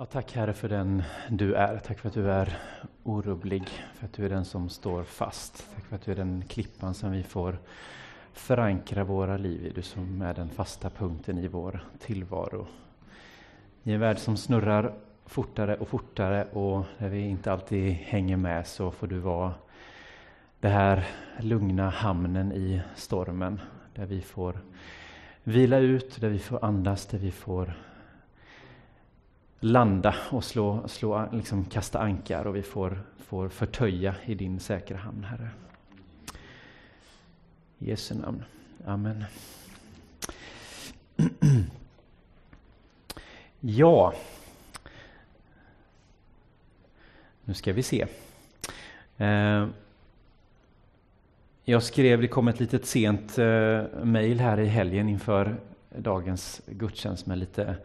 Ja, tack Herre för den du är. Tack för att du är orubblig, för att du är den som står fast. Tack för att du är den klippan som vi får förankra våra liv i. Du som är den fasta punkten i vår tillvaro. I en värld som snurrar fortare och fortare och där vi inte alltid hänger med så får du vara det här lugna hamnen i stormen. Där vi får vila ut, där vi får andas, där vi får landa och slå, slå, liksom kasta ankar och vi får, får förtöja i din säkra hamn, Herre. I Jesu namn. Amen. Ja, nu ska vi se. Eh, jag skrev, det kom ett litet sent eh, mejl här i helgen inför dagens gudstjänst med lite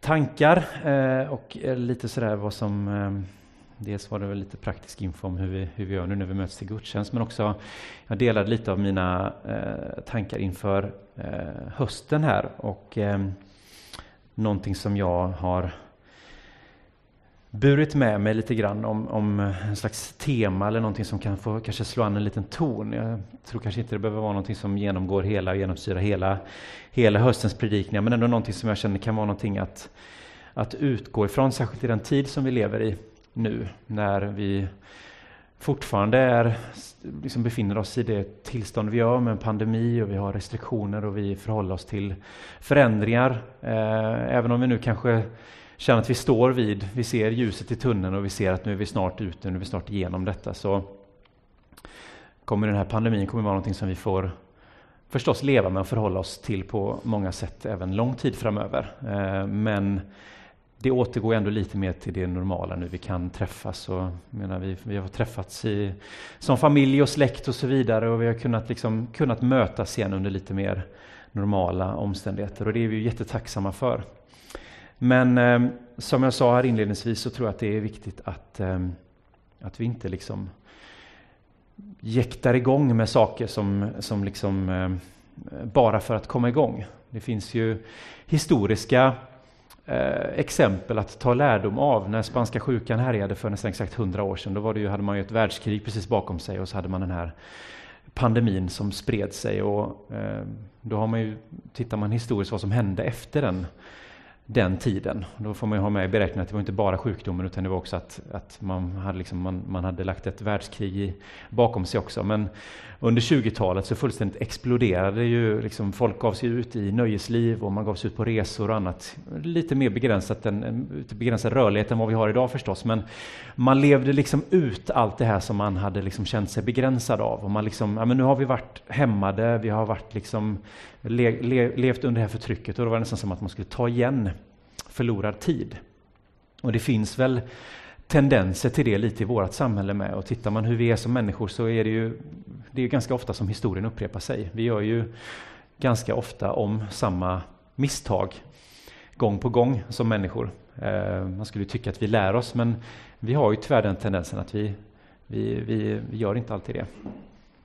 tankar eh, och eh, lite sådär vad som eh, Dels var det väl lite praktisk info om hur vi, hur vi gör nu när vi möts till gudstjänst men också jag delade lite av mina eh, tankar inför eh, hösten här och eh, någonting som jag har burit med mig lite grann om, om en slags tema eller någonting som kan få kanske slå an en liten ton. Jag tror kanske inte det behöver vara någonting som genomgår hela och genomsyrar hela, hela höstens predikningar, men ändå någonting som jag känner kan vara någonting att, att utgå ifrån, särskilt i den tid som vi lever i nu, när vi fortfarande är, liksom befinner oss i det tillstånd vi gör med en pandemi och vi har restriktioner och vi förhåller oss till förändringar. Eh, även om vi nu kanske känner att vi står vid, vi ser ljuset i tunneln och vi ser att nu är vi snart ute, nu är vi snart igenom detta, så kommer den här pandemin kommer vara någonting som vi får förstås leva med och förhålla oss till på många sätt även lång tid framöver. Eh, men det återgår ändå lite mer till det normala nu. Vi kan träffas och menar, vi, vi har träffats i, som familj och släkt och så vidare och vi har kunnat, liksom, kunnat mötas igen under lite mer normala omständigheter och det är vi jättetacksamma för. Men eh, som jag sa här inledningsvis så tror jag att det är viktigt att, eh, att vi inte liksom jäktar igång med saker som, som liksom, eh, bara för att komma igång. Det finns ju historiska eh, exempel att ta lärdom av. När spanska sjukan härjade för nästan exakt hundra år sedan, då var det ju, hade man ju ett världskrig precis bakom sig och så hade man den här pandemin som spred sig. Och, eh, då har man ju, tittar man historiskt vad som hände efter den den tiden. Då får man ha med i beräkningen att det var inte bara sjukdomen utan det var också att, att man, hade liksom, man, man hade lagt ett världskrig i, bakom sig också. Men under 20-talet så fullständigt exploderade ju, liksom, folk gav sig ut i nöjesliv och man gav sig ut på resor och annat. Lite mer begränsat än, begränsad rörlighet än vad vi har idag förstås, men man levde liksom ut allt det här som man hade liksom känt sig begränsad av. Och man liksom, ja, men nu har vi varit hämmade, vi har varit liksom, le, le, levt under det här förtrycket och då var det nästan som att man skulle ta igen förlorad tid. Och det finns väl tendenser till det lite i vårt samhälle med. Och tittar man hur vi är som människor så är det ju det är ganska ofta som historien upprepar sig. Vi gör ju ganska ofta om samma misstag gång på gång som människor. Eh, man skulle tycka att vi lär oss men vi har ju tyvärr den tendensen att vi, vi, vi, vi gör inte alltid det.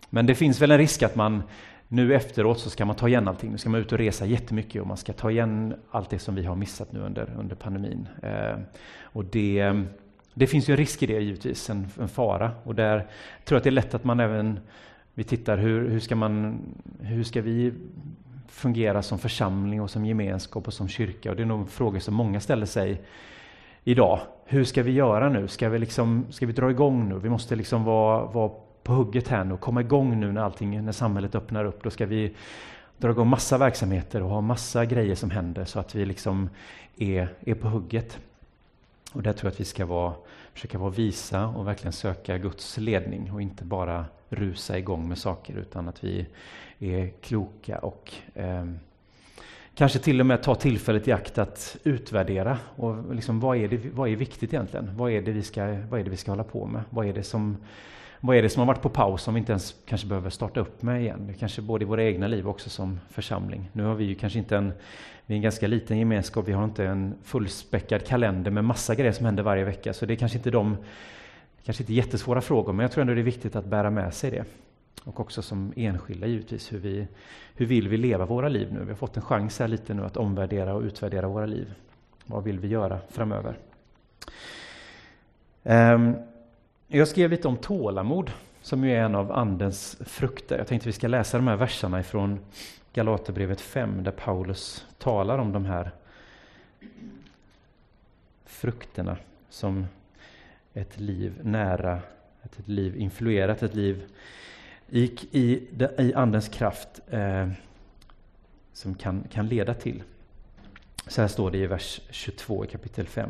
Men det finns väl en risk att man nu efteråt så ska man ta igen allting. Nu ska man ut och resa jättemycket och man ska ta igen allt det som vi har missat nu under, under pandemin. Eh, och det, det finns ju en risk i det givetvis, en, en fara. Och där tror jag att det är lätt att man även vi tittar hur, hur, ska man, hur ska vi fungera som församling och som gemenskap och som kyrka? Och det är nog frågor som många ställer sig idag. Hur ska vi göra nu? Ska vi, liksom, ska vi dra igång nu? Vi måste liksom vara, vara på hugget här nu och komma igång nu när, allting, när samhället öppnar upp. Då ska vi dra igång massa verksamheter och ha massa grejer som händer så att vi liksom är, är på hugget. Och där tror jag att vi ska vara, försöka vara visa och verkligen söka Guds ledning och inte bara rusa igång med saker utan att vi är kloka och eh, kanske till och med ta tillfället i akt att utvärdera. Och liksom, vad, är det, vad är viktigt egentligen? Vad är, det vi ska, vad är det vi ska hålla på med? Vad är det som vad är det som har varit på paus som vi inte ens kanske behöver starta upp med igen? Kanske både i våra egna liv också som församling. Nu har vi ju kanske inte en, vi är en ganska liten gemenskap, vi har inte en fullspäckad kalender med massa grejer som händer varje vecka, så det är kanske inte de, kanske inte jättesvåra frågor, men jag tror ändå det är viktigt att bära med sig det. Och också som enskilda givetvis, hur, vi, hur vill vi leva våra liv nu? Vi har fått en chans här lite nu att omvärdera och utvärdera våra liv. Vad vill vi göra framöver? Ehm, jag skrev lite om tålamod, som ju är en av Andens frukter. Jag tänkte vi ska läsa de här verserna ifrån Galaterbrevet 5, där Paulus talar om de här frukterna som ett liv nära, ett liv influerat, ett liv i, i, i Andens kraft eh, som kan, kan leda till. Så här står det i vers 22 i kapitel 5.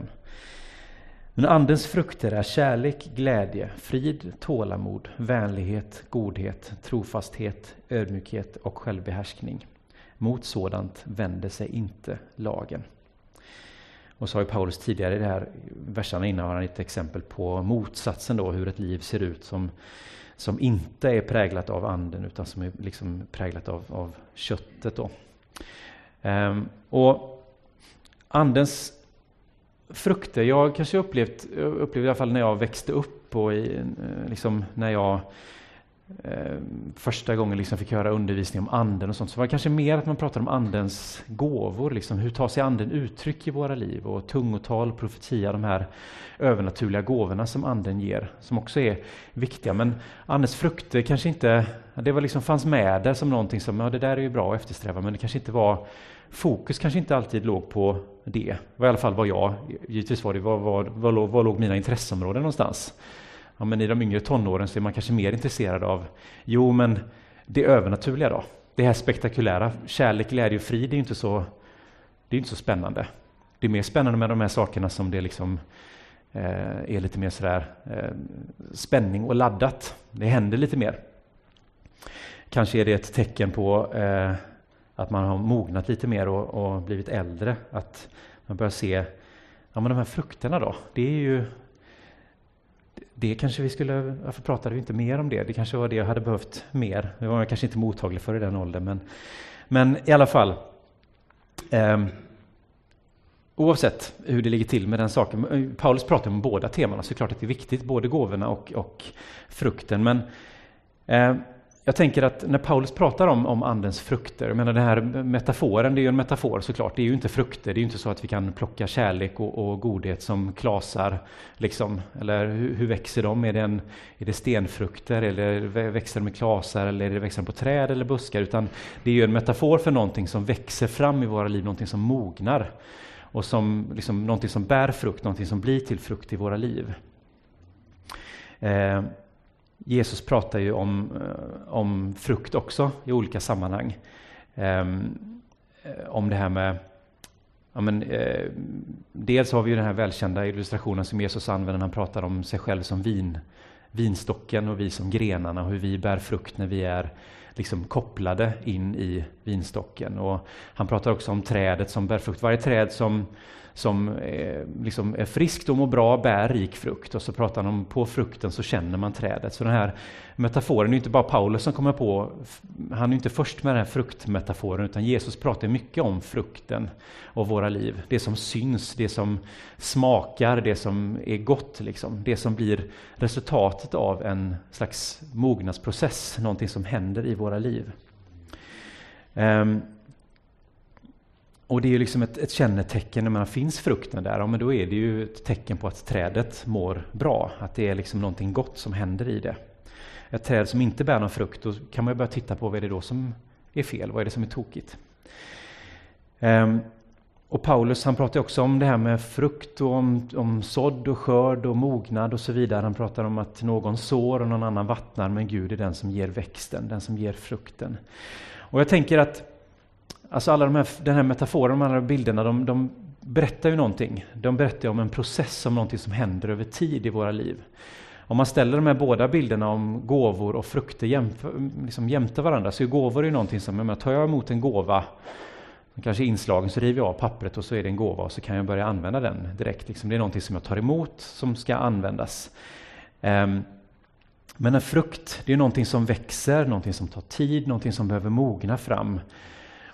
Men Andens frukter är kärlek, glädje, frid, tålamod, vänlighet, godhet, trofasthet, ödmjukhet och självbehärskning. Mot sådant vänder sig inte lagen. Och så har ju Paulus tidigare i de här verserna innan har han ett exempel på motsatsen då, hur ett liv ser ut som, som inte är präglat av anden utan som är liksom präglat av, av köttet. Då. Ehm, och Andens frukter, jag kanske upplevt, upplevde i alla fall när jag växte upp och i, eh, liksom när jag eh, första gången liksom fick höra undervisning om anden och sånt, så var det kanske mer att man pratade om andens gåvor, liksom. Hur tar sig anden uttryck i våra liv? Och tungotal, profetia, de här övernaturliga gåvorna som anden ger, som också är viktiga. Men andens frukter kanske inte, det var liksom fanns med där som någonting som, ja det där är ju bra att eftersträva, men det kanske inte var fokus kanske inte alltid låg på det. Var i alla fall var jag, givetvis var det, var, var, var, låg, var låg mina intresseområden någonstans? Ja, men I de yngre tonåren så är man kanske mer intresserad av, jo men det övernaturliga då? Det här spektakulära, kärlek, glädje och frid, det är inte så, det är inte så spännande. Det är mer spännande med de här sakerna som det liksom eh, är lite mer sådär eh, spänning och laddat. Det händer lite mer. Kanske är det ett tecken på eh, att man har mognat lite mer och, och, blivit äldre. Att man börjar se, ja men de här frukterna då, det är ju det kanske vi skulle, varför pratade vi inte mer om det? Det kanske var det jag hade behövt mer. Det var jag kanske inte mottaglig för i den åldern. Men, men i alla fall. Um, oavsett hur det ligger till med den saken. Paulus pratar om båda temana, så det är klart att det är viktigt, både gåvorna och, och frukten. Men eh, jag tänker att när Paulus pratar om, om andens frukter, jag menar den här metaforen, det är ju en metafor såklart, det är ju inte frukter, det är ju inte så att vi kan plocka kärlek och, och godhet som klasar, liksom. eller hur, hur, växer de? Är det, en, är det stenfrukter, eller växer de i klasar, eller är det växer de på träd eller buskar? Utan det är ju en metafor för någonting som växer fram i våra liv, någonting som mognar, och som, liksom, någonting som bär frukt, någonting som blir till frukt i våra liv. Eh, Jesus pratar ju om, eh, om frukt också i olika sammanhang. Ehm, eh, om det här med Ja, men, eh, dels har vi ju den här välkända illustrationen som Jesus använder när han pratar om sig själv som vin, vinstocken och vi som grenarna och hur vi bär frukt när vi är liksom kopplade in i vinstocken. Och han pratar också om trädet som bär frukt. Varje träd som, som är, liksom är friskt och mår bra bär rik frukt. Och så pratar han om på frukten så känner man trädet. Så den här metaforen är inte bara Paulus som kommer på, han är inte först med den här fruktmetaforen utan Jesus pratar mycket om frukten och våra liv. Det som syns, det som smakar, det som är gott, liksom. det som blir resultatet av en slags mognadsprocess, någonting som händer i våra liv. Um, och det är ju liksom ett, ett kännetecken när man finns frukten där, ja, men då är det ju ett tecken på att trädet mår bra, att det är liksom någonting gott som händer i det. Ett träd som inte bär någon frukt, då kan man ju börja titta på vad är det då som är fel, vad är det som är tokigt? Um, och Paulus han pratar också om det här med frukt och om, om sådd och skörd och mognad och så vidare. Han pratar om att någon sår och någon annan vattnar, men Gud är den som ger växten, den som ger frukten. Och jag tänker att Alltså alla de här, den här metaforen, de här bilderna, de, de berättar ju någonting. De berättar om en process, om någonting som händer över tid i våra liv. Om man ställer de här båda bilderna om gåvor och frukter jämför, liksom jämte varandra, så är gåvor ju någonting som, jag menar, tar jag emot en gåva, kanske inslagen, så river jag av pappret och så är det en gåva och så kan jag börja använda den direkt. Liksom det är någonting som jag tar emot, som ska användas. Um, men en frukt, det är någonting som växer, någonting som tar tid, någonting som behöver mogna fram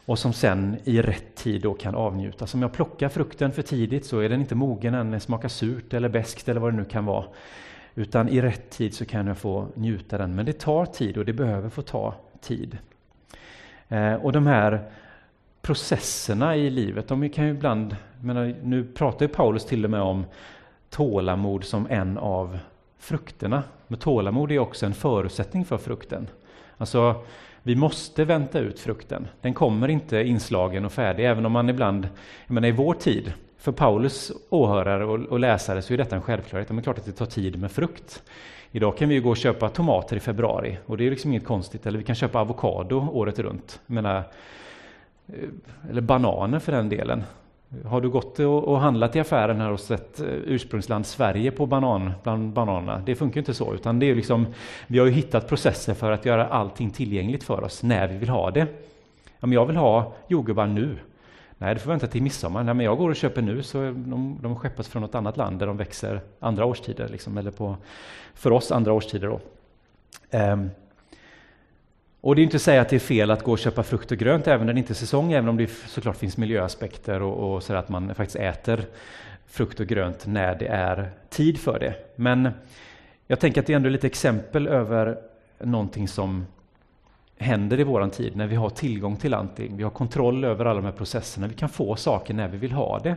och som sen i rätt tid då kan avnjutas. Om jag plockar frukten för tidigt så är den inte mogen än, den smakar surt eller beskt eller vad det nu kan vara. Utan i rätt tid så kan jag få njuta den. Men det tar tid och det behöver få ta tid. Eh, och de här processerna i livet, de kan ju ibland, menar, nu pratar ju Paulus till och med om tålamod som en av frukterna. Men tålamod är också en förutsättning för frukten. Alltså, vi måste vänta ut frukten. Den kommer inte inslagen och färdig, även om man ibland, jag menar i vår tid, för Paulus åhörare och, och läsare så är detta en självklarhet. Det är klart att det tar tid med frukt. Idag kan vi gå och köpa tomater i februari och det är liksom inget konstigt. Eller vi kan köpa avokado året runt. menar, eh, eller bananer för den delen. Har du gått och handlat i affären här och sett eh, ursprungsland Sverige på banan, bland bananerna? Det funkar inte så, utan det är liksom, vi har ju hittat processer för att göra allting tillgängligt för oss när vi vill ha det. Ja, men jag vill ha jordgubbar nu. Nej, det får vänta till midsommar. Nej, men jag går och köper nu, så de, de skeppas från något annat land där de växer andra årstider, liksom, eller på, för oss andra årstider. Då. Um, och det är inte att säga att det är fel att gå och köpa frukt och grönt även när det inte är säsong, även om det såklart finns miljöaspekter och, och så att man faktiskt äter frukt och grönt när det är tid för det. Men jag tänker att det är ändå lite exempel över någonting som händer i våran tid när vi har tillgång till allting. Vi har kontroll över alla de här processerna. Vi kan få saker när vi vill ha det.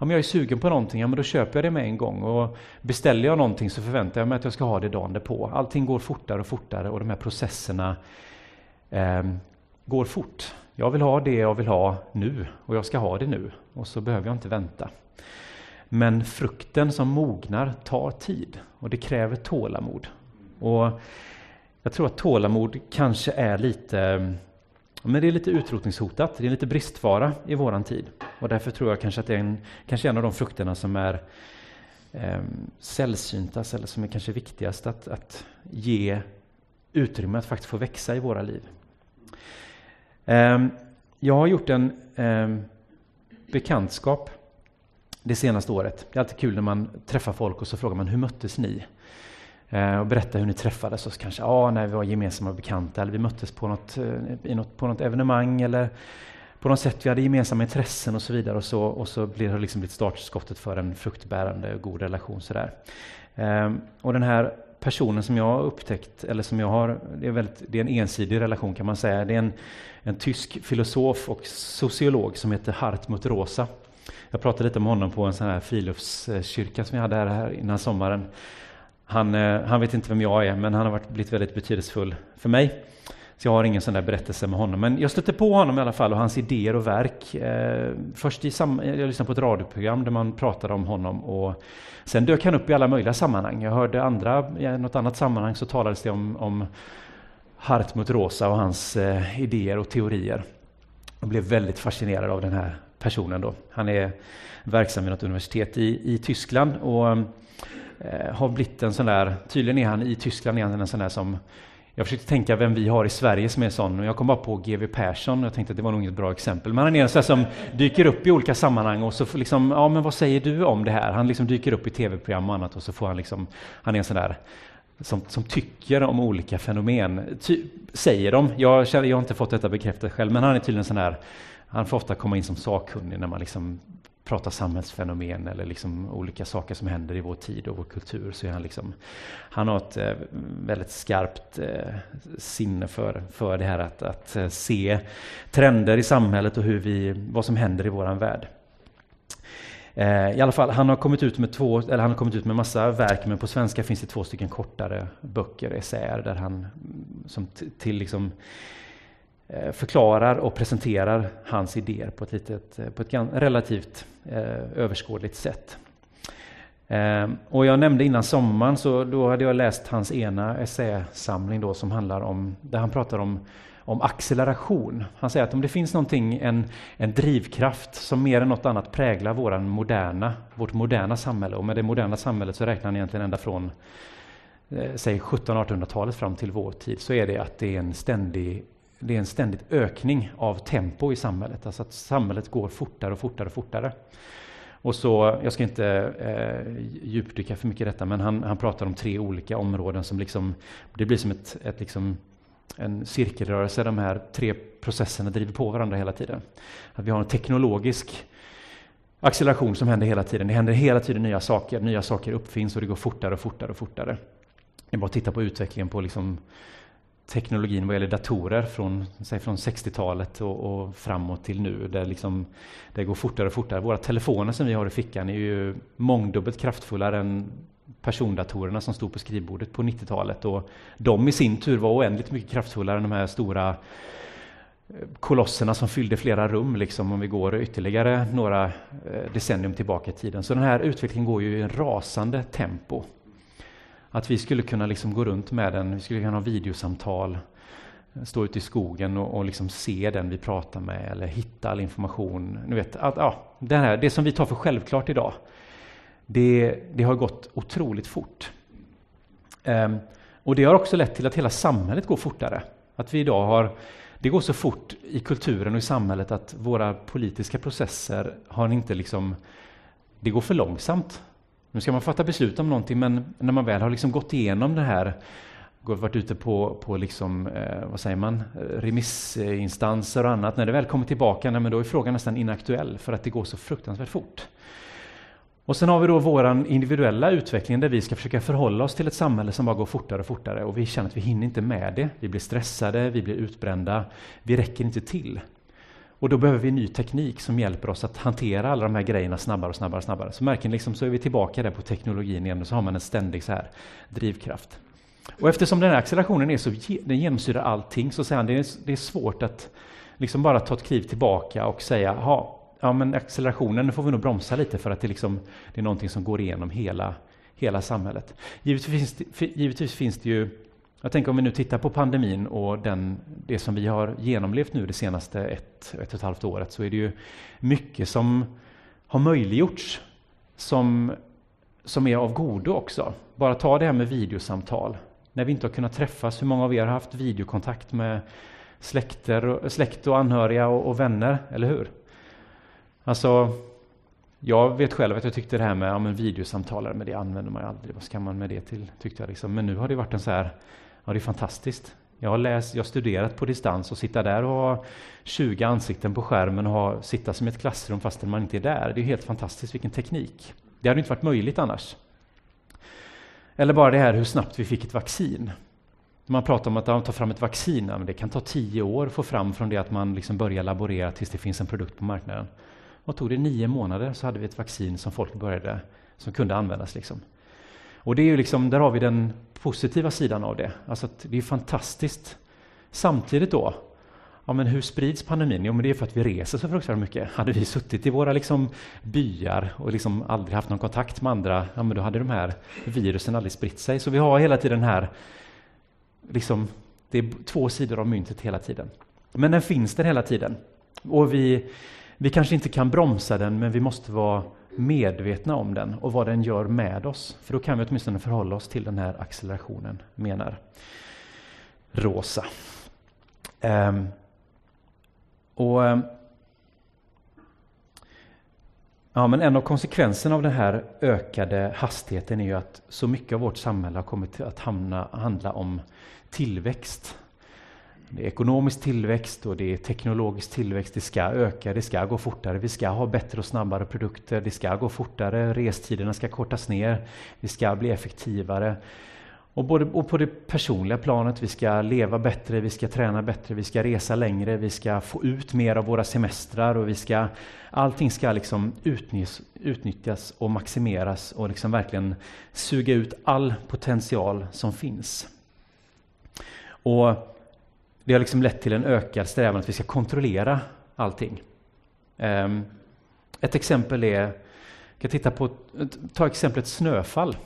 Om jag är sugen på någonting, ja, men då köper jag det med en gång. Och beställer jag någonting så förväntar jag mig att jag ska ha det dagen därpå. Allting går fortare och fortare och de här processerna eh, går fort. Jag vill ha det jag vill ha nu och jag ska ha det nu och så behöver jag inte vänta. Men frukten som mognar tar tid och det kräver tålamod. Och jag tror att tålamod kanske är lite men det är lite utrotningshotat, det är lite bristvara i våran tid. Och därför tror jag kanske att det är en, kanske en av de frukterna som är eh, sällsyntast eller som är kanske viktigast att, att ge utrymme att faktiskt få växa i våra liv. Eh, jag har gjort en eh, bekantskap det senaste året. Det är alltid kul när man träffar folk och så frågar man hur möttes ni? Eh, och berätta hur ni träffades och kanske ja, när vi var gemensamma bekanta eller vi möttes på något, eh, i något, på något evenemang eller på något sätt vi hade gemensamma intressen och så vidare och så, och så blir det liksom blivit startskottet för en fruktbärande och god relation. Sådär. Ehm, och den här personen som jag har upptäckt, eller som jag har, det är, väldigt, det är en ensidig relation kan man säga. Det är en, en tysk filosof och sociolog som heter Hartmut Rosa. Jag pratade lite om honom på en sån här friluftskyrka som vi hade här, här innan sommaren. Han, eh, han vet inte vem jag är, men han har varit, blivit väldigt betydelsefull för mig. Så jag har ingen sån där berättelse med honom. Men jag stötte på honom i alla fall och hans idéer och verk. Eh, först i sam jag lyssnade på ett radioprogram där man pratade om honom och sen dök han upp i alla möjliga sammanhang. Jag hörde andra, i något annat sammanhang så talades det om, om Hartmut Rosa och hans eh, idéer och teorier. Jag blev väldigt fascinerad av den här personen. Då. Han är verksam vid något universitet i, i Tyskland och eh, har blivit en sån där, tydligen är han i Tyskland är han en sån där som jag försökte tänka vem vi har i Sverige som är sån och jag kom bara på GW Persson. och Jag tänkte att det var nog inget bra exempel. Men han är en sån som dyker upp i olika sammanhang och så liksom, ja men vad säger du om det här? Han liksom dyker upp i tv-program och annat och så får han liksom, han är en sån där som, som tycker om olika fenomen. Ty, säger de. Jag, jag har inte fått detta bekräftat själv, men han är tydligen sån här, han får ofta komma in som sakkunnig när man liksom pratar samhällsfenomen eller liksom olika saker som händer i vår tid och vår kultur så är han liksom, han har ett eh, väldigt skarpt eh, sinne för, för det här att, att eh, se trender i samhället och hur vi, vad som händer i våran värld. I alla fall, han har kommit ut med två, eller han har kommit ut med massa verk, men på svenska finns det två stycken kortare böcker, essäer, där han som till liksom Eh, förklarar och presenterar hans idéer på ett, litet, eh, på ett relativt eh, överskådligt sätt. Ehm, och jag nämnde innan sommaren, så då hade jag läst hans ena essäsamling då som handlar om, där han pratar om, om acceleration. Han säger att om det finns någonting, en, en drivkraft som mer än något annat präglar våran moderna, vårt moderna samhälle, och med det moderna samhället så räknar han egentligen ända från säg 1700-1800-talet fram till vår tid, så är det att det är en ständig det är en ständig ökning av tempo i samhället, alltså att samhället går fortare och fortare och fortare. Och så, jag ska inte eh, djupdyka för mycket i detta, men han, han pratar om tre olika områden som liksom, det blir som ett, ett liksom, en cirkelrörelse, de här tre processerna driver på varandra hela tiden. Att vi har en teknologisk acceleration som händer hela tiden. Det händer hela tiden nya saker, nya saker uppfinns och det går fortare och fortare och fortare. Det är bara att titta på utvecklingen på liksom teknologin vad gäller datorer från, från 60-talet och, och, framåt till nu. Där liksom, det går fortare och fortare. Våra telefoner som vi har i fickan är ju mångdubbelt kraftfullare än persondatorerna som stod på skrivbordet på 90-talet. Och de i sin tur var oändligt mycket kraftfullare än de här stora eh, kolosserna som fyllde flera rum, liksom, om vi går ytterligare några eh, decennium tillbaka i tiden. Så den här utvecklingen går ju i en rasande tempo. Att vi skulle kunna liksom gå runt med den, vi skulle kunna ha videosamtal, stå ute i skogen och, och liksom se den vi pratar med eller hitta all information. Ni vet, att, ja, det, här, det som vi tar för självklart idag, det, det har gått otroligt fort. Um, och det har också lett till att hela samhället går fortare. Att vi idag har, det går så fort i kulturen och i samhället att våra politiska processer har inte liksom, det går för långsamt. Nu ska man fatta beslut om någonting men när man väl har liksom gått igenom det här varit ute på, på liksom, eh, vad säger man, eh, remissinstanser och annat. När det väl kommer tillbaka, nej, men då är frågan nästan inaktuell för att det går så fruktansvärt fort. Och sen har vi då vår individuella utveckling där vi ska försöka förhålla oss till ett samhälle som bara går fortare och fortare och vi känner att vi hinner inte med det. Vi blir stressade, vi blir utbrända, vi räcker inte till. Och då behöver vi ny teknik som hjälper oss att hantera alla de här grejerna snabbare och snabbare och snabbare. Så märker ni liksom, så är vi tillbaka där på teknologin igen och så har man en ständig så här drivkraft. Och eftersom den här accelerationen är så, den genomsyrar allting så säger han det är, det är svårt att liksom bara ta ett kliv tillbaka och säga, ja men accelerationen, nu får vi nog bromsa lite för att det, liksom, det är någonting som går igenom hela, hela samhället. Givetvis, givetvis finns det ju jag tänker om vi nu tittar på pandemin och den, det som vi har genomlevt nu det senaste ett, ett och ett halvt året så är det ju mycket som har möjliggjorts som, som är av godo också. Bara ta det här med videosamtal. När vi inte har kunnat träffas, hur många av er har haft videokontakt med släkter, släkt och anhöriga och, och vänner, eller hur? Alltså, jag vet själv att jag tyckte det här med ja, men videosamtalare, men det använder man ju aldrig. Vad ska man med det till? Tyckte jag liksom. Men nu har det varit en så här Ja, det är fantastiskt. Jag har, läst, jag har studerat på distans och sitta där och ha 20 ansikten på skärmen och ha, sitta som i ett klassrum fastän man inte är där. Det är helt fantastiskt, vilken teknik. Det hade inte varit möjligt annars. Eller bara det här hur snabbt vi fick ett vaccin. Man pratar om att ta fram ett vaccin, men det kan ta tio år att få fram från det att man liksom börjar laborera tills det finns en produkt på marknaden. Vad tog det? Nio månader så hade vi ett vaccin som folk började, som kunde användas. Liksom. Och det är ju liksom, där har vi den positiva sidan av det. Alltså att det är fantastiskt. Samtidigt då, ja men hur sprids pandemin? Jo men det är för att vi reser så fruktansvärt mycket. Hade vi suttit i våra liksom byar och liksom aldrig haft någon kontakt med andra, ja men då hade de här virusen aldrig spritt sig. Så vi har hela tiden här, liksom, det är två sidor av myntet hela tiden. Men den finns där hela tiden. Och vi, vi kanske inte kan bromsa den, men vi måste vara medvetna om den och vad den gör med oss. För då kan vi åtminstone förhålla oss till den här accelerationen, menar Rosa. Um, och ehm, Ja, men en av konsekvenserna av den här ökade hastigheten är ju att så mycket av vårt samhälle har kommit att hamna, handla om tillväxt. Det är ekonomisk tillväxt och det är teknologisk tillväxt. Det ska öka, det ska gå fortare. Vi ska ha bättre och snabbare produkter. Det ska gå fortare. Restiderna ska kortas ner. Vi ska bli effektivare. Och, både, och på det personliga planet, vi ska leva bättre, vi ska träna bättre, vi ska resa längre, vi ska få ut mer av våra semestrar och vi ska, allting ska liksom utnyttjas, utnyttjas och maximeras och liksom verkligen suga ut all potential som finns. Och det har liksom lett till en ökad strävan att vi ska kontrollera allting. Um, ett exempel är, jag titta på, ta exemplet snöfall.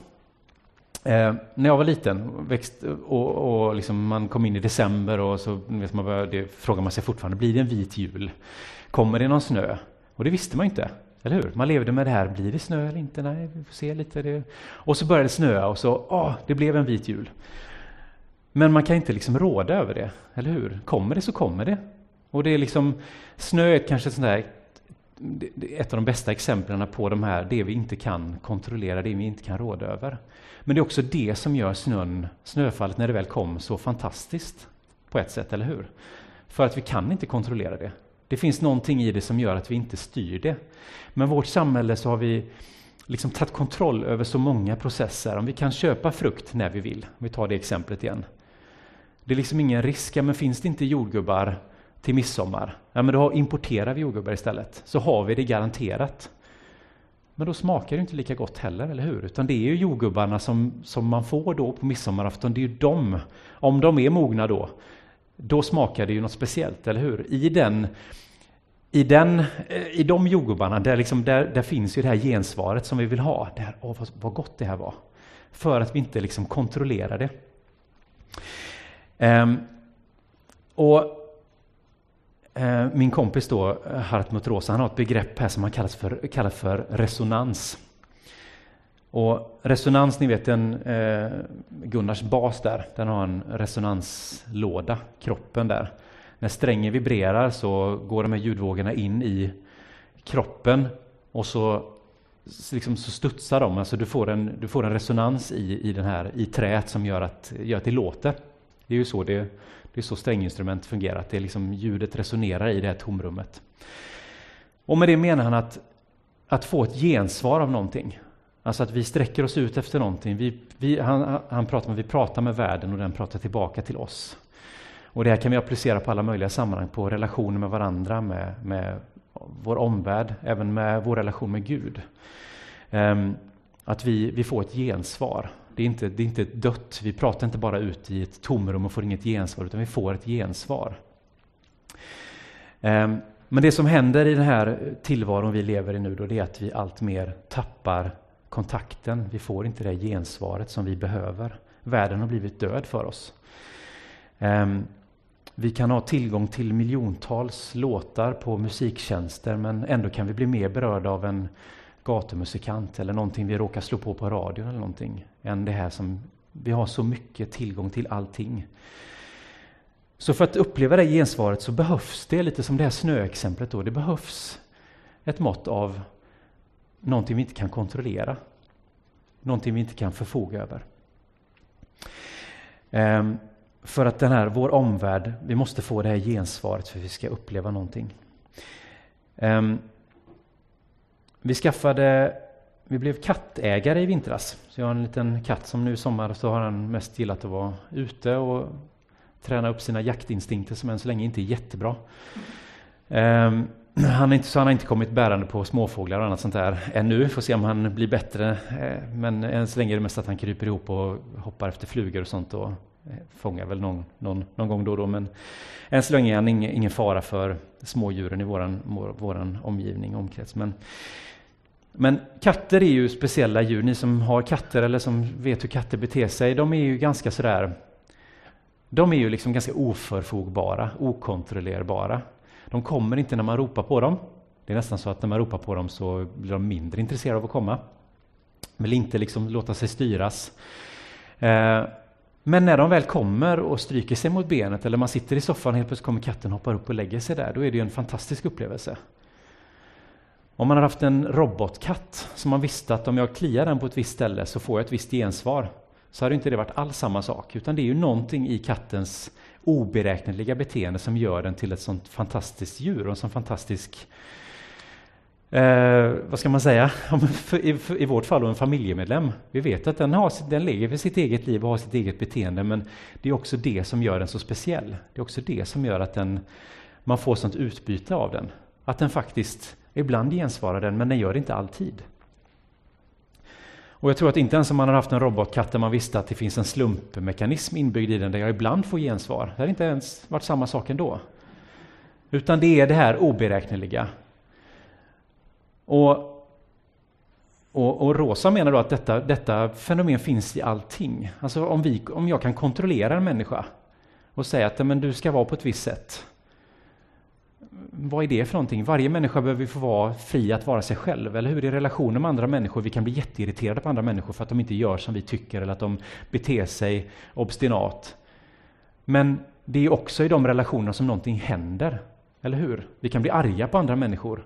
Eh, när jag var liten växt, och, och liksom man kom in i december och så vet man det frågar man sig fortfarande, blir det en vit jul? Kommer det någon snö? Och det visste man inte, eller hur? Man levde med det här, blir det snö eller inte? Nej, vi får se lite. Det. Och så började det snöa och så, åh, det blev en vit jul. Men man kan inte liksom råda över det, eller hur? Kommer det så kommer det. Och det är liksom, snö är kanske sånt där, ett av de bästa exemplen på de här, det vi inte kan kontrollera, det vi inte kan råda över. Men det är också det som gör snön, snöfallet när det väl kom så fantastiskt på ett sätt, eller hur? För att vi kan inte kontrollera det. Det finns någonting i det som gör att vi inte styr det. Men vårt samhälle så har vi liksom tagit kontroll över så många processer. Om vi kan köpa frukt när vi vill, om vi tar det exemplet igen, det är liksom ingen risk, ja, men finns det inte jordgubbar till midsommar, ja, men då importerar vi jordgubbar istället, så har vi det garanterat. Men då smakar det inte lika gott heller, eller hur? Utan det är ju jordgubbarna som, som man får då på midsommarafton, det är ju de, om de är mogna då, då smakar det ju något speciellt, eller hur? I den i, den, eh, i de jordgubbarna, där, liksom, där, där finns ju det här gensvaret som vi vill ha. Det här, åh, vad, vad gott det här var. För att vi inte liksom kontrollerar det. Um, och uh, Min kompis då, Hartmut Rosa, han har ett begrepp här som han kallar för, kallar för resonans. Och resonans, ni vet den eh, Gunnars bas där, den har en resonanslåda, kroppen där. När strängen vibrerar så går de här ljudvågorna in i kroppen och så, liksom, så studsar de. Alltså du får en, du får en resonans i, i, den här, i träet som gör att, gör att det låter. Det är ju så, det, det är så stränginstrument fungerar, att det liksom, ljudet resonerar i det här tomrummet. Och med det menar han att, att få ett gensvar av någonting. Alltså att vi sträcker oss ut efter någonting. Vi, vi, han, han pratar med, vi pratar med världen och den pratar tillbaka till oss. Och det här kan vi applicera på alla möjliga sammanhang, på relationer med varandra, med, med vår omvärld, även med vår relation med Gud. Um, att vi, vi får ett gensvar. Det är, inte, det är inte dött, vi pratar inte bara ut i ett tomrum och får inget gensvar, utan vi får ett gensvar. Ehm, men det som händer i den här tillvaron vi lever i nu, då, det är att vi allt mer tappar kontakten. Vi får inte det gensvaret som vi behöver. Världen har blivit död för oss. Ehm, vi kan ha tillgång till miljontals låtar på musiktjänster men ändå kan vi bli mer berörda av en gatumusikant eller någonting vi råkar slå på på radion eller någonting än det här som vi har så mycket tillgång till allting. Så för att uppleva det gensvaret så behövs det, lite som det här snöexemplet då, det behövs ett mått av någonting vi inte kan kontrollera. Någonting vi inte kan förfoga över. Ehm, för att den här, vår omvärld, vi måste få det här gensvaret för att vi ska uppleva någonting. Ehm, vi skaffade, vi blev kattägare i vintras. Så jag har en liten katt som nu i sommar så har han mest gillat att vara ute och träna upp sina jaktinstinkter som än så länge inte är jättebra. Um, han, är inte, så han har inte kommit bärande på småfåglar och annat sånt där ännu. Får se om han blir bättre. Ehm, men än så länge är det mest att han kryper ihop och hoppar efter flugor och sånt och eh, fångar väl någon, någon, någon gång då och då, men än så länge är han ingen, ingen fara för smådjuren i våran, vår, våran omgivning, omkrets. Men, men katter är ju speciella djur. Ni som har katter eller som vet hur katter beter sig, de är ju ganska sådär de är ju liksom ganska oförfogbara, okontrollerbara. De kommer inte när man ropar på dem. Det är nästan så att när man ropar på dem så blir de mindre intresserade av att komma. Vill inte liksom låta sig styras. Eh, men när de väl kommer och stryker sig mot benet eller man sitter i soffan och helt plötsligt kommer katten och hoppar upp och lägger sig där, då är det ju en fantastisk upplevelse. Om man har haft en robotkatt som man visste att om jag kliar den på ett visst ställe så får jag ett visst gensvar, så hade inte det varit alls samma sak, utan det är ju någonting i kattens oberäkneliga beteende som gör den till ett sånt fantastiskt djur och en sån fantastisk eh, vad ska man säga, I, i vårt fall en familjemedlem. Vi vet att den, har, den lever sitt eget liv och har sitt eget beteende, men det är också det som gör den så speciell. Det är också det som gör att den, man får sånt utbyte av den. Att den faktiskt, ibland gensvarar den, men den gör det inte alltid. Och jag tror att inte ens om man har haft en robotkatt där man visste att det finns en slumpmekanism inbyggd i den där jag ibland får gensvar, det hade inte ens varit samma sak ändå. Utan det är det här oberäkneliga, och, och, och, Rosa menar då att detta, detta fenomen finns i allting. Alltså om, vi, om jag kan kontrollera en människa och säga att men du ska vara på ett visst sätt. Vad är det för någonting? Varje människa behöver få vara fri att vara sig själv, eller hur? I relationer med andra människor, vi kan bli jätteirriterade på andra människor för att de inte gör som vi tycker eller att de beter sig obstinat. Men det är också i de relationerna som någonting händer, eller hur? Vi kan bli arga på andra människor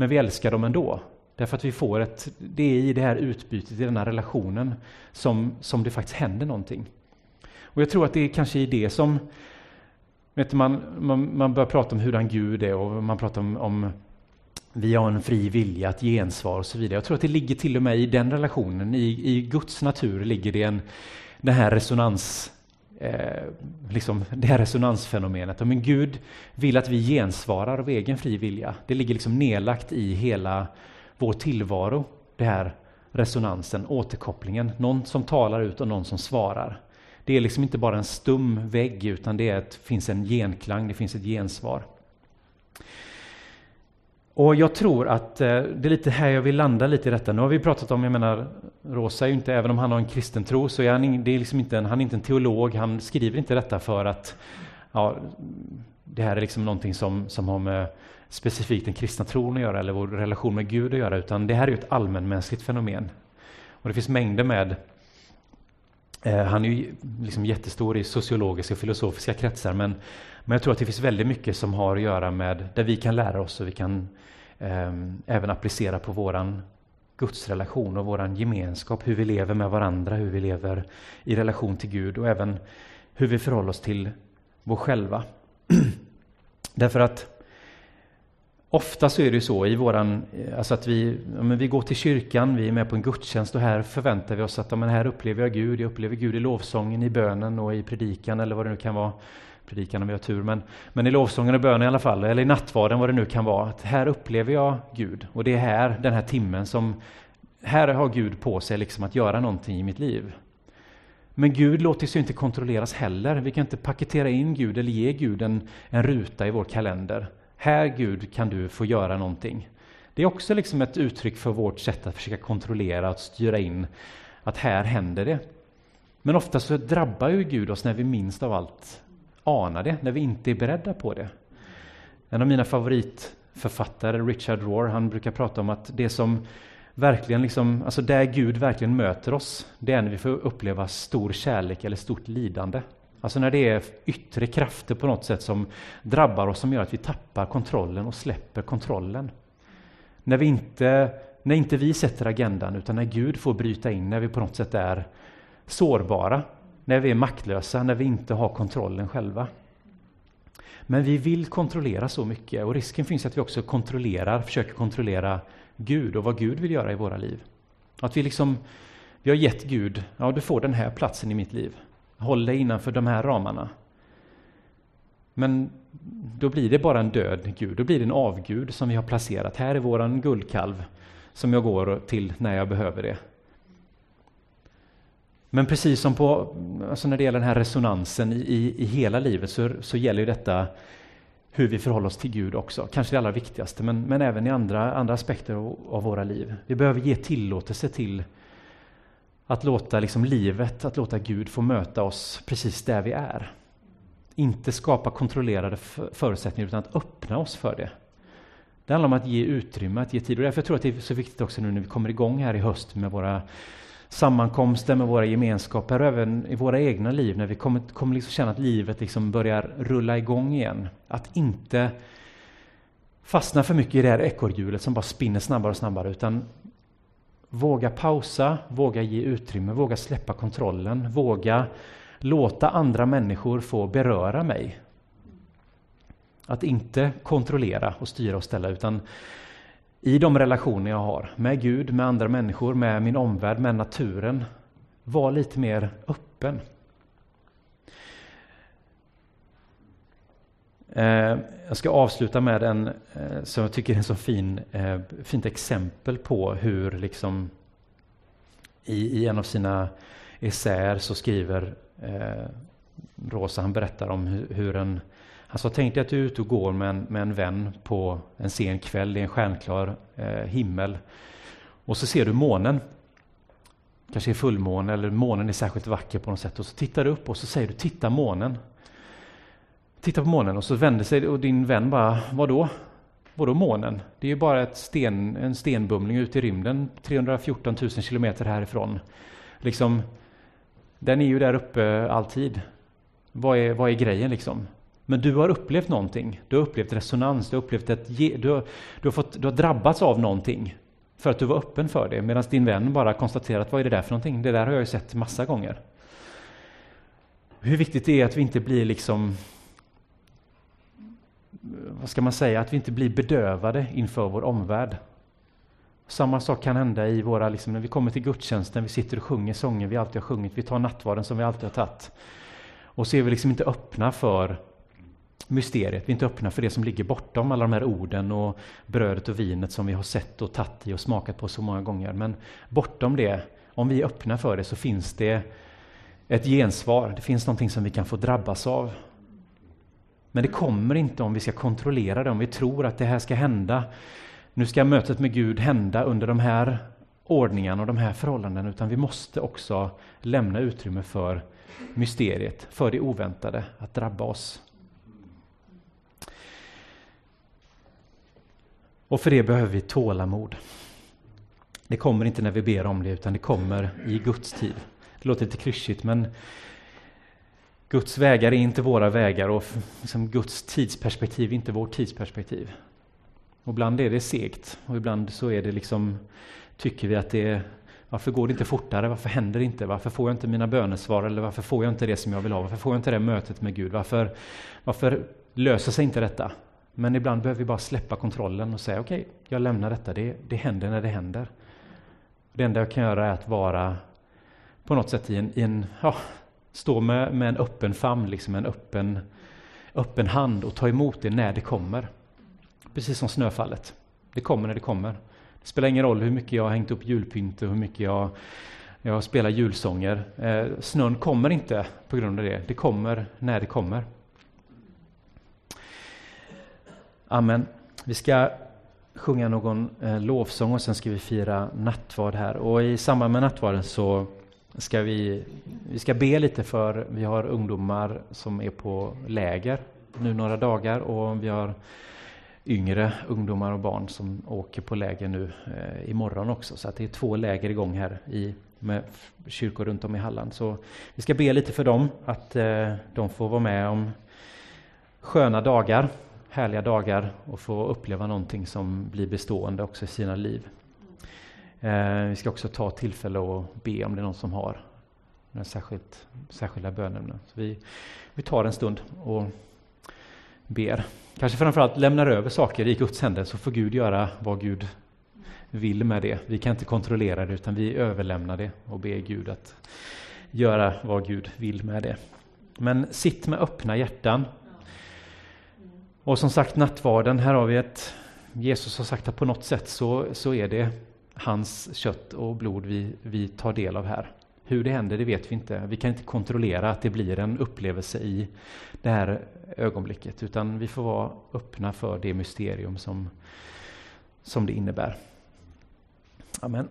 men vi älskar dem ändå. Därför att vi får ett, det är i det här utbytet, i den här relationen, som, som det faktiskt händer någonting. Och jag tror att det är kanske i det som vet man, man, man börjar prata om hurdan Gud är och man pratar om, om vi har en fri vilja, att gensvar och så vidare. Jag tror att det ligger till och med i den relationen, i, i Guds natur ligger det en, den här resonans eh, liksom det här resonansfenomenet. Men Gud vill att vi gensvarar av egen fri vilja. Det ligger liksom nedlagt i hela vår tillvaro, det här resonansen, återkopplingen. Någon som talar ut och någon som svarar. Det är liksom inte bara en stum vägg utan det är ett, finns en genklang, det finns ett gensvar. Och jag tror att eh, det är lite här jag vill landa lite i detta. Nu har vi pratat om, jag menar, Rosa är ju inte, även om han har en kristen tro, så är han, det är liksom inte en, han är inte en teolog, han skriver inte detta för att ja, det här är liksom någonting som, som har med specifikt den kristna tron att göra eller vår relation med Gud att göra, utan det här är ju ett allmänmänskligt fenomen. Och det finns mängder med Eh, han är ju liksom jättestor i sociologiska och filosofiska kretsar, men, men jag tror att det finns väldigt mycket som har att göra med där vi kan lära oss och vi kan eh, även applicera på våran gudsrelation och våran gemenskap, hur vi lever med varandra, hur vi lever i relation till Gud och även hur vi förhåller oss till vår själva. Därför att Ofta så är det ju så i våran, eh, alltså att vi, ja, vi går till kyrkan, vi är med på en gudstjänst och här förväntar vi oss att ja, men här upplever jag Gud, jag upplever Gud i lovsången, i bönen och i predikan eller vad det nu kan vara. Predikan om vi har tur, men, men i lovsången och bönen i alla fall, eller i nattvarden vad det nu kan vara. Att här upplever jag Gud och det är här, den här timmen som, här har Gud på sig liksom att göra någonting i mitt liv. Men Gud låter sig inte kontrolleras heller. Vi kan inte paketera in Gud eller ge Gud en, en ruta i vår kalender. Här Gud kan du få göra någonting. Det är också liksom ett uttryck för vårt sätt att försöka kontrollera och styra in att här händer det. Men ofta så drabbar ju Gud oss när vi minst av allt anar det, när vi inte är beredda på det. En av mina favoritförfattare, Richard Rohr, han brukar prata om att det som verkligen liksom, alltså där Gud verkligen möter oss, det är när vi får uppleva stor kärlek eller stort lidande. Alltså när det är yttre krafter på något sätt som drabbar oss, som gör att vi tappar kontrollen och släpper kontrollen. När, vi inte, när inte vi sätter agendan, utan när Gud får bryta in, när vi på något sätt är sårbara, när vi är maktlösa, när vi inte har kontrollen själva. Men vi vill kontrollera så mycket och risken finns att vi också kontrollerar, försöker kontrollera Gud och vad Gud vill göra i våra liv. Att vi liksom, vi har gett Gud, ja du får den här platsen i mitt liv. Håll dig innanför de här ramarna. Men då blir det bara en död Gud, då blir det en avgud som vi har placerat. Här är våran guldkalv som jag går till när jag behöver det. Men precis som på, alltså när det gäller den här resonansen i, i hela livet så, så gäller ju detta hur vi förhåller oss till Gud också. Kanske det allra viktigaste, men, men även i andra, andra aspekter av, av våra liv. Vi behöver ge tillåtelse till att låta liksom livet, att låta Gud få möta oss precis där vi är. Inte skapa kontrollerade förutsättningar utan att öppna oss för det. Det handlar om att ge utrymme, att ge tid. Och därför tror jag att det är så viktigt också nu när vi kommer igång här i höst med våra sammankomster, med våra gemenskaper och även i våra egna liv när vi kommer, kommer liksom känna att livet liksom börjar rulla igång igen. Att inte fastna för mycket i det här ekorrhjulet som bara spinner snabbare och snabbare utan Våga pausa, våga ge utrymme, våga släppa kontrollen, våga låta andra människor få beröra mig. Att inte kontrollera och styra och ställa utan i de relationer jag har med Gud, med andra människor, med min omvärld, med naturen, var lite mer öppen. Eh, jag ska avsluta med en eh, som jag tycker är en så fin, eh, fint exempel på hur liksom i, i en av sina essäer så skriver eh, Rosa, han berättar om hur, hur en alltså han sa, tänk dig att du är ute och går med en, med en vän på en sen kväll i en stjärnklar eh, himmel. Och så ser du månen. Kanske är fullmåne eller månen är särskilt vacker på något sätt. Och så tittar du upp och så säger du, titta månen tittar på månen och så vänder sig och din vän bara, vadå? Vadå månen? Det är ju bara ett sten, en stenbumling ute i rymden 314 000 kilometer härifrån. Liksom, den är ju där uppe alltid. Vad är, vad är grejen liksom? Men du har upplevt någonting. Du har upplevt resonans, du har, upplevt ett, du har, du har, fått, du har drabbats av någonting för att du var öppen för det. Medan din vän bara konstaterat, vad är det där för någonting? Det där har jag ju sett massa gånger. Hur viktigt det är att vi inte blir liksom vad ska man säga, att vi inte blir bedövade inför vår omvärld. Samma sak kan hända i våra, liksom, när vi kommer till gudstjänsten, vi sitter och sjunger sånger vi alltid har sjungit, vi tar nattvarden som vi alltid har tagit. Och så är vi liksom inte öppna för mysteriet, vi är inte öppna för det som ligger bortom alla de här orden och brödet och vinet som vi har sett och tagit i och smakat på så många gånger. Men bortom det, om vi är öppna för det så finns det ett gensvar, det finns någonting som vi kan få drabbas av. Men det kommer inte om vi ska kontrollera det, om vi tror att det här ska hända. Nu ska mötet med Gud hända under de här ordningarna och de här förhållandena, utan vi måste också lämna utrymme för mysteriet, för det oväntade, att drabba oss. Och för det behöver vi tålamod. Det kommer inte när vi ber om det, utan det kommer i Guds tid. Det låter lite klyschigt, men Guds vägar är inte våra vägar och liksom Guds tidsperspektiv är inte vårt tidsperspektiv. Och ibland är det segt och ibland så är det liksom, tycker vi att det är varför går det inte fortare? Varför händer det inte? Varför får jag inte mina bönesvar? Eller varför får jag inte det som jag vill ha? Varför får jag inte det mötet med Gud? Varför, varför löser sig inte detta? Men ibland behöver vi bara släppa kontrollen och säga okej, okay, jag lämnar detta. Det, det händer när det händer. Det enda jag kan göra är att vara på något sätt i en, i en ja, stå med, med en öppen famn, liksom en öppen, öppen hand och ta emot det när det kommer. Precis som snöfallet. Det kommer när det kommer. Det spelar ingen roll hur mycket jag har hängt upp julpynt och hur mycket jag, jag spelar julsånger. Eh, snön kommer inte på grund av det. Det kommer när det kommer. Amen. Vi ska sjunga någon eh, lovsång och sen ska vi fira nattvard här. Och i samband med nattvarden så ska vi, vi ska be lite för, vi har ungdomar som är på läger nu några dagar och vi har yngre ungdomar och barn som åker på läger nu eh, imorgon också. Så att det är två läger igång här i, med kyrkor runt om i Halland. Så vi ska be lite för dem, att eh, de får vara med om sköna dagar, härliga dagar och få uppleva någonting som blir bestående också i sina liv. Eh, vi ska också ta tillfälle och be om det är någon som har några särskilt, särskilda bönämnen. Så vi, vi tar en stund och ber. Kanske framförallt lämnar över saker i Guds händer så får Gud göra vad Gud vill med det. Vi kan inte kontrollera det utan vi överlämnar det och ber Gud att göra vad Gud vill med det. Men sitt med öppna hjärtan. Och som sagt nattvarden, här har vi ett Jesus har sagt att på något sätt så, så är det hans kött och blod vi, vi tar del av här. Hur det händer, det vet vi inte. Vi kan inte kontrollera att det blir en upplevelse i det här ögonblicket, utan vi får vara öppna för det mysterium som, som det innebär. Amen.